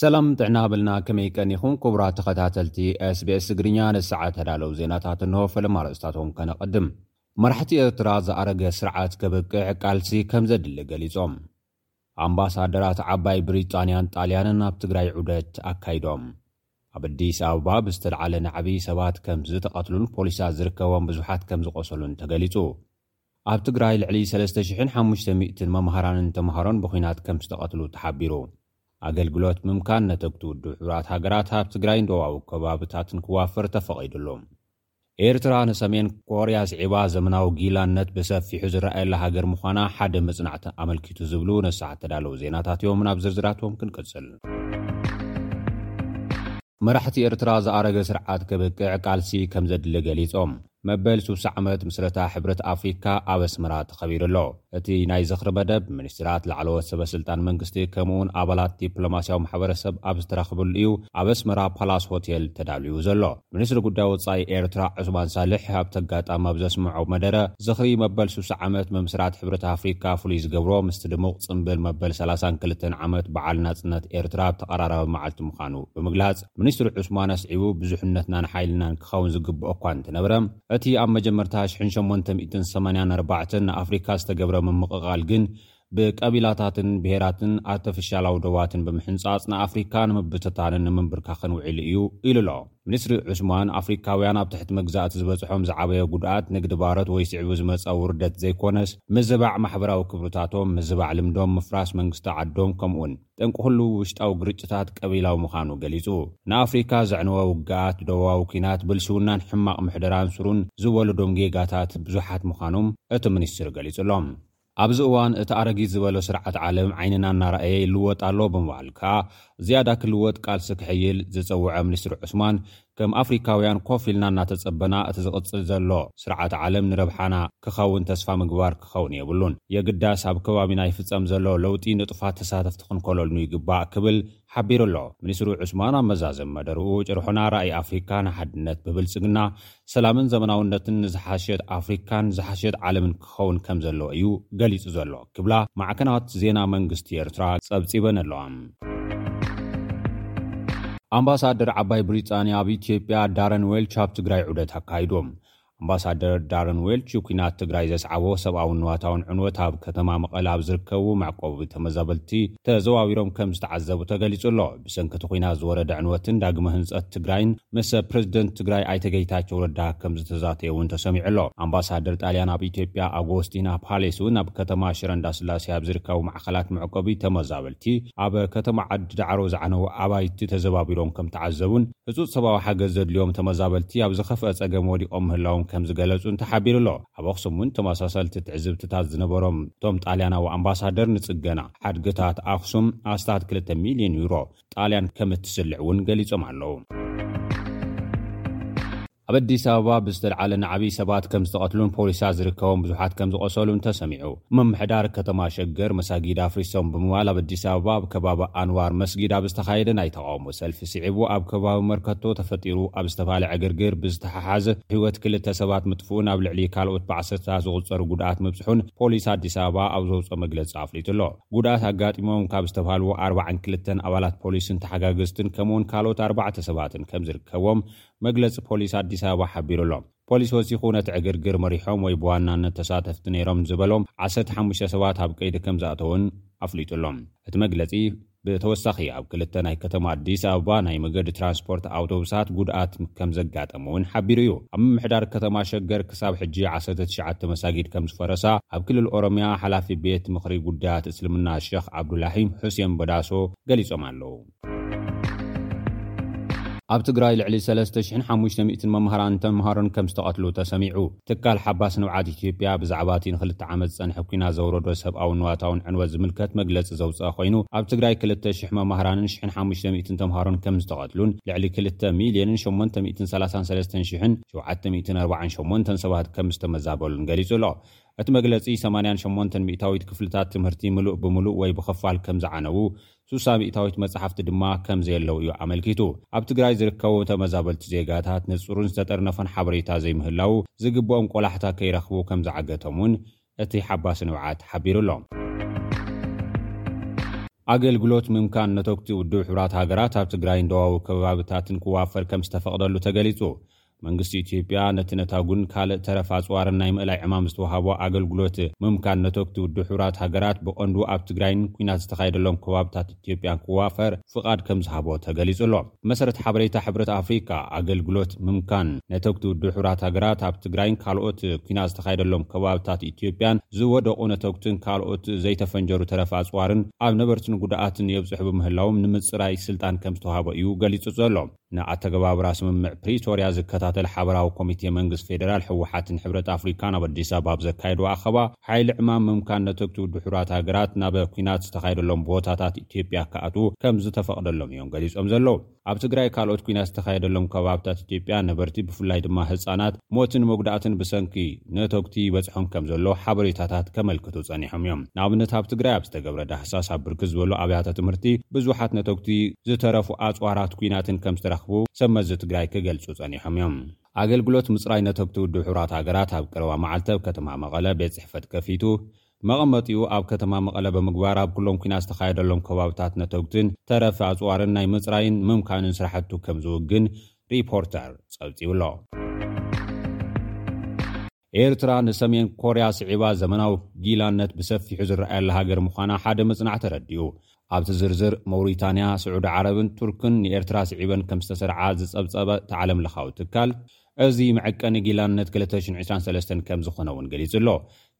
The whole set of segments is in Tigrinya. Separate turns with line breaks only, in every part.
ሰላም ጥዕና ሃበልና ከመይ ቀኒኹም ክቡራት ተኸታተልቲ ስቤስ ትግርኛ ንሰዓ ተዳለው ዜናታት እንሆ ፈለማ ኣርእስታቶም ከነቐድም መራሕቲ ኤርትራ ዝኣረገ ስርዓት ከብቅዕ ቃልሲ ከም ዘድሊ ገሊጾም ኣምባሳደራት ዓባይ ብሪጣንያን ጣልያንን ኣብ ትግራይ ዑደት ኣካይዶም። ኣብ ኣዲስ ኣበባ ብዝተልዓለ ናዕቢ ሰባት ከም ዝተቐትሉን ፖሊሳት ዝርከቦም ብዙሓት ከም ዝቖሰሉን ተገሊፁ። ኣብ ትግራይ ልዕሊ ሰለስተ ሽሕን ሓሙሽተ ሚእትን መምሃራንን ተምሃሮን ብኹናት ከም ዝተቐትሉ ተሓቢሩ። ኣገልግሎት ምምካን ነተግቲ ውድብ ሕቡራት ሃገራት ኣብ ትግራይን ዶባዊ ከባብታትን ክዋፈር ተፈቒዱሉ። ኤርትራ ንሰሜን ኮርያ ስዒባ ዘመናዊ ጊላነት ብሰፊሑ ዝረኣየላ ሃገር ምዃና ሓደ መጽናዕቲ ኣመልኪቱ ዝብሉ ነሰዓት ተዳለዉ ዜናታት'ዮም፣ ናብ ዝርዝራቶም ክንቅጽል። መራሕቲ ኤርትራ ዝኣረገ ስርዓት ከብቅዕ ቃልሲ ከምዘድሊ ገሊጾም። መበል ሱሳ ዓመት ምስረታ ሕብረት ኣፍሪካ ኣብ ኣስመራ ተኸቢሩ ኣሎ። እቲ ናይ ዝኽሪ መደብ፣ ሚኒስትራት፣ ላዕለዎት ሰበስልጣን መንግስቲ ከምኡ'ውን ኣባላት ዲፕሎማስያዊ ማሕበረሰብ ኣብ ዝተረኽብሉ እዩ ኣብ ኣስመራ ፓላስ ሆቴል ተዳልዩ ዘሎ። ሚኒስትሪ ጉዳይ ወጻኢ ኤርትራ ዑስማን ሳልሕ ኣብቲ ኣጋጣሚ ኣብ ዘስምዖ መደረ፣ ዝኽሪ መበል ስሳ ዓመት ምምስራት ሕብረት ኣፍሪቃ ፍሉይ ዝገብሮ ምስቲ ድሙቕ ጽምብል መበል ሰላሳን ክልተን ዓመት በዓል ናጽነት ኤርትራ ኣብ ተቐራራቢ መዓልቲ ምዃኑ ብምግላጽ፣ ሚኒስትሪ ዑስማን ኣስዒቡ ብዙሕነትናን ሓይልናን ክኸውን ዝግብኦ'ኳ እንተነበረ፣ እቲ ኣብ መጀመርታ ሽሕን ሸሞንተ ሚእትን ሰማንያን ኣርባዕተን ንኣፍሪካ ዝተገብረ ምምቕቓል ግን ብቀቢላታትን ብሄራትን ኣርተፍሻላዊ ዶባትን ብምሕንፃፅ ንኣፍሪካ ንምብትታንን ንምንብርካኽን ውዒሉ እዩ ኢሉ'ሎ ሚኒስትሪ ዑስማን። ኣፍሪካውያን ኣብ ትሕቲ መግዛእቲ ዝበፅሖም ዝዓበየ ጉድኣት ንግድ ባሮት ወይ ስዒቡ ዝመፀ ውርደት ዘይኮነስ ምዝባዕ ማሕበራዊ ክብርታቶም፣ ምዝባዕ ልምዶም፣ ምፍራስ መንግስቲ ዓዶም ከምኡ'ውን። ጠንቂ ኹሉ ውሽጣዊ ግርጭታት ቀቢላዊ ምኻኑ ገሊጹ። ንኣፍሪካ ዘዕነወ ውግኣት፣ ዶባዊ ኲናት፣ ብልሽውናን ሕማቕ ምሕደራን ሱሩን ዝወለዶም ጌጋታት ብዙሓት ምኻኖም እቲ ሚኒስትሪ ገሊጹ ኣሎ። ኣብዚ እዋን እቲ ኣረጊት ዝበሎ ስርዓት ዓለም ዓይንና እናረኣየ ይልወጥ ኣሎ ብምባል ከኣ ዝያዳ ክልወጥ ቃልሲ ክሕይል ዝጸውዐ ሚኒስትሪ ዑስማን ከም ኣፍሪካውያን ኮፍ ኢልና እናተፀበና እቲ ዝቕፅል ዘሎ ስርዓተ ዓለም ንረብሓና ክኸውን ተስፋ ምግባር ክኸውን የብሉን። የግዳስ ኣብ ከባቢና ይፍፀም ዘሎ ለውጢ ንጡፋት ተሳተፍቲ ክንኮለልኑ ይግባእ ክብል ሓቢሩ ኣሎ። ሚኒስትሩ ዑስማን ኣብ መዛዘሚ መደርኡ ጭርሖና ራእይ ኣፍሪካ ንሓድነት ብብልፅግና፣ ሰላምን ዘመናውነትን ንዝሓሸት ኣፍሪካን ዝሓሸት ዓለምን ክኸውን ከምዘለዎ እዩ ገሊጹ ዘሎ ክብላ ማዕከናት ዜና መንግስቲ ኤርትራ ጸብጺበን'ለዋ። ኣምባሳደር ዓባይ ብሪጣንያ ኣብ ኢትዮጵያ ዳረን ዌልች ኣብ ትግራይ ዑደት ኣካይዶም። ኣምባሳደር ዳረን ዌልች ኲናት ትግራይ ዘስዓቦ ሰብኣውን ንዋታውን ዕንወት ኣብ ከተማ መቐለ ኣብ ዝርከቡ መዕቆቢ ተመዛበልቲ፣ ተዘዋዊሮም ከም ዝተዓዘቡ ተገሊፁ ኣሎ። ብሰንኪ እቲ ኹናት ዝወረደ ዕንወትን ዳግመ ህንፀት ትግራይን ምሰ ፕረዚደንት ትግራይ ኣይተ ጌታቸው ረዳ ከም ዝተዛተየ እውን ተሰሚዑ ኣሎ። ኣምባሳደር ጣልያን ኣብ ኢትዮጵያ ኣጎስቲና ፓሌስ እውን ኣብ ከተማ ሽረ እንዳስላሴ ኣብ ዝርከቡ ማዕኸላት መዕቆቢ ተመዛበልቲ ኣብ ከተማ ዓዲ ዳዕሮ ዝዓነዉ ኣባይቲ ተዘባቢሮም ከም ተዓዘቡን ህፁፅ ሰብኣዊ ሓገዝ ዘድልዮም ተመዛበልቲ ኣብ ዝኸፍኣ ፀገም ወዲቖም ምህላዎም ከም ዝገለፁን ተሓቢሩ ኣሎ። ኣብ ኣኽሱም እውን ተመሳሰልቲ ትዕዝብትታት ዝነበሮም እቶም ጣልያናዊ ኣምባሳደር ንፅገና ሓድግታት ኣኽሱም ኣስታት ክልተ ሚልዮን ዩሮ ጣልያን ከምትስልዕ እውን ገሊፆም ኣለው። ኣብ ኣዲስ ኣበባ ብዝተልዓለ ናዕቢ ሰባት ከምዝተቐትሉን ፖሊሳት ዝርከቦም ብዙሓት ከምዝቖሰሉን ተሰሚዑ። ምምሕዳር ከተማ ሸገር መሳጊድ ኣፍሪሶም ብምባል ኣብ ኣዲስ ኣበባ ኣብ ከባቢ ኣንዋር መስጊድ ኣብ ዝተኻየደ ናይ ተቓውሞ ሰልፊ ስዒቡ ኣብ ከባቢ መርከቶ ተፈጢሩ ኣብ ዝተፋልዐ ዕግርግር ብዝተሓሓዝ ህይወት ክልተ ሰባት ምጥፍኡን ኣብ ልዕሊ ካልኦት ብዓሰርተታት ዝቑፀሩ ጉድኣት ምብፅሑን ፖሊስ ኣዲስ ኣበባ ኣብ ዘውፅኦ መግለፂ ኣፍሊጡ ኣሎ። ጉድኣት ኣጋጢሞም ካብ ዝተፋልዉ ኣርባዓን ክልተን ኣባላት ፖሊስን ተሓጋገዝትን ከምኡ እውን ካልኦት ኣርባዕተ ሰባትን ከምዝርከብዎም መግለፂ ፖሊስ ኣዲስ ኣበባ ሓቢሩ ኣሎ። ፖሊስ ወሲኹ ነቲ ዕግርግር መሪሖም ወይ ብዋናነት ተሳተፍቲ ነይሮም ዝበሎም ዓሰርተ ሓሙሽተ ሰባት ኣብ ቀይዲ ከምዝኣተወ እውን ኣፍሊጡ ኣሎ እቲ መግለፂ። ብተወሳኺ ኣብ ክልተ ናይ ከተማ ኣዲስ ኣበባ ናይ መገዲ ትራንስፖርት ኣውቶቡሳት ጉድኣት ከምዘጋጠመ እውን ሓቢሩ እዩ። ኣብ ምምሕዳር ከተማ ሸገር ክሳብ ሕጂ ዓሰርተ ትሽዓተ መሳጊድ ከምዝፈረሳ ኣብ ክልል ኦሮሚያ ሓላፊ ቤት ምኽሪ ጉዳያት እስልምና ሸኽ ዓብዱላሒም ሑሴን በዳሶ ገሊፆም ኣለው። ኣብ ትግራይ ልዕሊ ሰለስተ ሽሕን ሓሙሽተ ሚእትን መማህራንን ተምሃሮን ከምዝተቐትሉ ተሰሚዑ። ትካል ሓባስ ንብዓት ኢትዮጵያ ብዛዕባ'ቲ ንኽልተ ዓመት ዝጸንሐ ኲናት ዘውረዶ ሰብኣውን ንዋታውን ዕንወት ዝምልከት መግለጺ ዘውጽኣ ኮይኑ፣ ኣብ ትግራይ ክልተ ሽሕ መማህራንን ሽሕን ሓሙሽተ ሚእትን ተምሃሮን ከምዝተቐትሉን ልዕሊ ክልተ ሚልዮንን ሸሞንተ ሚእትን ሰላሳን ሰለስተን ሽሕን ሸውዓተ ሚእትን ኣርባዓን ሸሞንተን ሰባት ከምዝተመዛበሉን ገሊጹ ኣሎ። እቲ መግለጺ ሰማንያን ሸሞንተን ሚእታዊት ክፍልታት ትምህርቲ ምሉእ ብምሉእ ወይ ብኽፋል ከምዝዓነዉ ሱሳ ሚእታዊት መጻሕፍቲ ድማ ከም ዘየለው እዩ ኣመልኪቱ። ኣብ ትግራይ ዝርከቡ ተመዛበልቲ ዜጋታት ንጹርን ዝተጠርነፈን ሓበሬታ ዘይምህላዉ ዝግብኦም ቆላሕታ ከይረኽቡ ከም ዝዓገቶም እውን እቲ ሓባሲ ንብዓት ሓቢሩ ኣሎ። ኣገልግሎት ምምካን ነተጕቲ ውድብ ሕቡራት ሃገራት ኣብ ትግራይን ዶባዊ ከባብታትን ክዋፈር ከም ዝተፈቕደሉ ተገሊጹ። መንግስቲ ኢትዮጵያ ነቲ ነታጉን ካልእ ተረፍ ኣጽዋርን ናይ ምእላይ ዕማም ዝተወሃቦ ኣገልግሎት ምምካን ነተግቲ ውድብ ሕቡራት ሃገራት ብቐንዱ ኣብ ትግራይን ኲናት ዝተኻየደሎም ከባብታት ኢትዮጵያን ክዋፈር ፍቓድ ከምዝሃቦ ተገሊጹ ኣሎ። ብመሰረት ሓበሬታ ሕብረት ኣፍሪካ፣ ኣገልግሎት ምምካን ነተግቲ ውድብ ሕቡራት ሃገራት ኣብ ትግራይን ካልኦት ኲናት ዝተኻየደሎም ከባብታት ኢትዮጵያን ዝወደቑ ነተጉትን ካልኦት ዘይተፈንጀሩ ተረፍ ኣጽዋርን ኣብ ነበርትን ጉድኣትን የብጽሑ ብምህላዎም ንምጽራይ ስልጣን ከምዝተውሃቦ እዩ ገሊጹ ዘሎ። ንኣተገባብራ ስምምዕ ፕሪቶርያ ዝከታተል ሓበራዊ ኮሚቴ መንግስት ፌደራል፣ ህወሓትን ሕብረት ኣፍሪካን ኣብ ኣዲስ ኣበባ ኣብ ዘካየድዎ ኣኸባ ሓይሊ ዕማም ምምካን ነተግቱ ድሑራት ሃገራት ናብ ኩናት ዝተኻየደሎም ቦታታት ኢትዮጵያ ክኣትዉ ከምዝተፈቕደሎም እዮም ገሊፆም ዘለዉ። ኣብ ትግራይ ካልኦት ኩናት ዝተኻየደሎም ከባብታት ኢትዮጵያ ነበርቲ ብፍላይ ድማ ህፃናት ሞትን መጉዳእትን ብሰንኪ ነቶግቲ ይበጽሖም ከም ዘሎ ሓበሬታታት ከመልክቱ ጸኒሖም እዮም። ንኣብነት ኣብ ትግራይ ኣብ ዝተገብረ ዳህሳስ ኣብ ብርክት ዝበሉ ኣብያተ ትምህርቲ ብዙሓት ነቶግቲ ዝተረፉ ኣጽዋራት ኲናትን ከም ዝተረኽቡ ሰብ መዚ ትግራይ ክገልጹ ጸኒሖም እዮም። ኣገልግሎት ምጽራይ ነቶግቲ ውድብ ሕቡራት ሃገራት ኣብ ቀረባ መዓልቲ ኣብ ከተማ መቐለ ቤት ጽሕፈት ከፊቱ መቐመጢኡ ኣብ ከተማ መቐለ ብምግባር ኣብ ኩሎም ኲናት ዝተኻየደሎም ከባብታት ነተጉትን ተረፍ ኣፅዋርን ናይ ምፅራይን ምምካንን ስራሕቱ ከምዝውግን ሪፖርተር ፀብፂቡ'ሎ። ኤርትራ ንሰሜን ኮርያ ስዒባ ዘመናዊ ጊላነት ብሰፊሑ ዝረኣየላ ሃገር ምዃና ሓደ መፅናዕ ተረዲኡ። ኣብቲ ዝርዝር ሞውሪታንያ፣ ስዑዲ ዓረብን ቱርክን ንኤርትራ ስዒበን ከምዝተሰርዓ ዝፀብፀበ እቲ ዓለምለኻዊ ትካል፣ እዚ መዐቀኒ ጊላነት ክልተ ሽሕን ዕስራን ሰለስተን ከም ዝኾነ እውን ገሊጹ ኣሎ።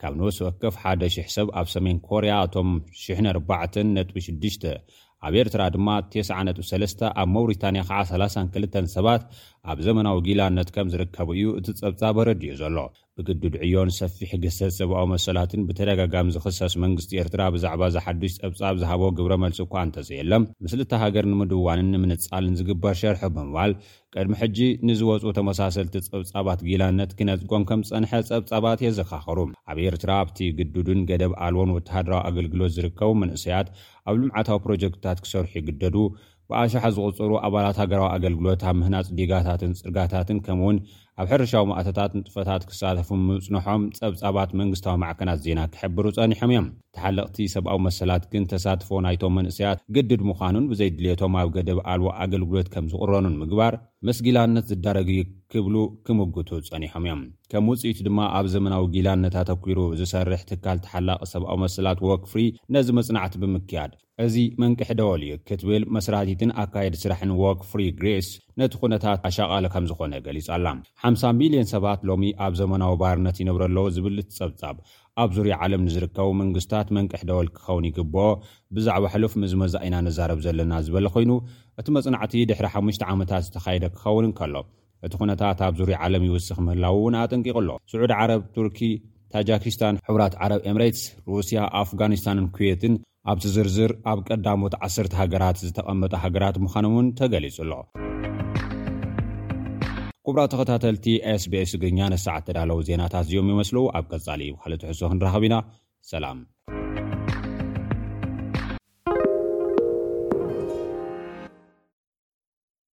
ካብ ነፍሲ ወከፍ ሓደ ሽሕ ሰብ ኣብ ሰሜን ኮርያ እቶም ሽሕን ኣርባዕተን ነጥቢ ሽዱሽተ፣ ኣብ ኤርትራ ድማ ተስዓ ነጥቢ ሰለስተ፣ ኣብ መውሪታንያ ከኣ ሰላሳን ክልተን ሰባት ኣብ ዘመናዊ ጊላነት ከም ዝርከቡ እዩ እቲ ጸብጻብ ኣረዲኡ ዘሎ። ብግዱድ ዕዮን ሰፊሕ ግህሰት ሰብኣዊ መሰላትን ብተደጋጋሚ ዝኽሰስ መንግስቲ ኤርትራ ብዛዕባ እዚ ሓዱሽ ጸብጻብ ዝሃቦ ግብረ መልሲ እኳ እንተዘየለ፣ ምስሊ እታ ሃገር ንምድዋንን ንምንጻልን ዝግበር ሸርሒ ብምባል ቅድሚ ሕጂ ንዝወጹ ተመሳሰልቲ ጸብጻባት ጊላነት ክነጽጎም ከም ዝጸንሐ ጸብጻባት የዘኻኽሩ። ኣብ ኤርትራ ኣብቲ ግዱድን ገደብ ኣልቦን ወተሃደራዊ ኣገልግሎት ዝርከቡ መንእሰያት ኣብ ልምዓታዊ ፕሮጀክትታት ክሰርሑ ይግደዱ፣ ብኣሽሓት ዝቑጸሩ ኣባላት ሃገራዊ ኣገልግሎት ኣብ ምህናጽ ዲጋታትን ጽርጋታትን ከምኡ'ውን ኣብ ሕርሻዊ ማእቶታት ንጥፈታት ክሳተፉ ምጽንሖም ጸብጻባት መንግስታዊ ማዕከናት ዜና ክሕብሩ ጸኒሖም እዮም። ተሓለቕቲ ሰብኣዊ መሰላት ግን ተሳትፎ ናይቶም መንእሰያት ግድድ ምዃኑን ብዘይድልየቶም ኣብ ገደብ ኣልቦ ኣገልግሎት ከም ዝቑረኑን ምግባር ምስ ጊላነት ዝዳረግ እዩ ክብሉ ክምጉቱ ጸኒሖም እዮም። ከም ውጽኢቱ ድማ ኣብ ዘመናዊ ጊላነት ኣተኲሩ ዝሰርሕ ትካል ተሓላቒ ሰብኣዊ መሰላት ዎክ ፍሪ ነዚ መጽናዕቲ ብምክያድ፣ እዚ መንቅሒ ደወል እዩ ክትብል መስራቲትን ኣካየድ ስራሕን ዎክ ፍሪ ግሪስ ነቲ ኩነታት ኣሻቓሊ ከምዝኾነ ገሊጻ'ላ። ሓምሳ ሚልዮን ሰባት ሎሚ ኣብ ዘመናዊ ባርነት ይነብሩ ኣለዉ ዝብል እቲ ጸብጻብ፣ ኣብ ዙርያ ዓለም ንዝርከቡ መንግስታት መንቅሒ ደወል ክኸውን ይግበኦ፣ ብዛዕባ ሕሉፍ ምዝመዛ ኢና ንዛረብ ዘለና ዝበለ ኮይኑ፣ እቲ መጽናዕቲ ድሕሪ ሓሙሽተ ዓመታት ዝተኻየደ ክኸውን እንከሎ፣ እቲ ኩነታት ኣብ ዙርያ ዓለም ይውስኽ ምህላዉ እውን ኣጠንቂቑ ኣሎ። ስዑዲ ዓረብ፣ ቱርኪ፣ ታጃኪስታን፣ ሕቡራት ዓረብ ኤምሬትስ፣ ሩስያ፣ ኣፍጋኒስታንን ኩዌትን ኣብቲ ዝርዝር ኣብ ቀዳሞት ዓሰርተ ሃገራት ዝተቐመጣ ሃገራት ምዃነን እውን ተገሊጹ ኣሎ። ኩቡራት ተኸታተልቲ SBS ትግርኛ ነዚ ሰዓት ዝተዳለዉ ዜናታት እዚኦም ይመስሉ። ኣብ ቀጻሊ ብኻልእ ትሕዝቶ ክንራኸብ ኢና። ሰላም።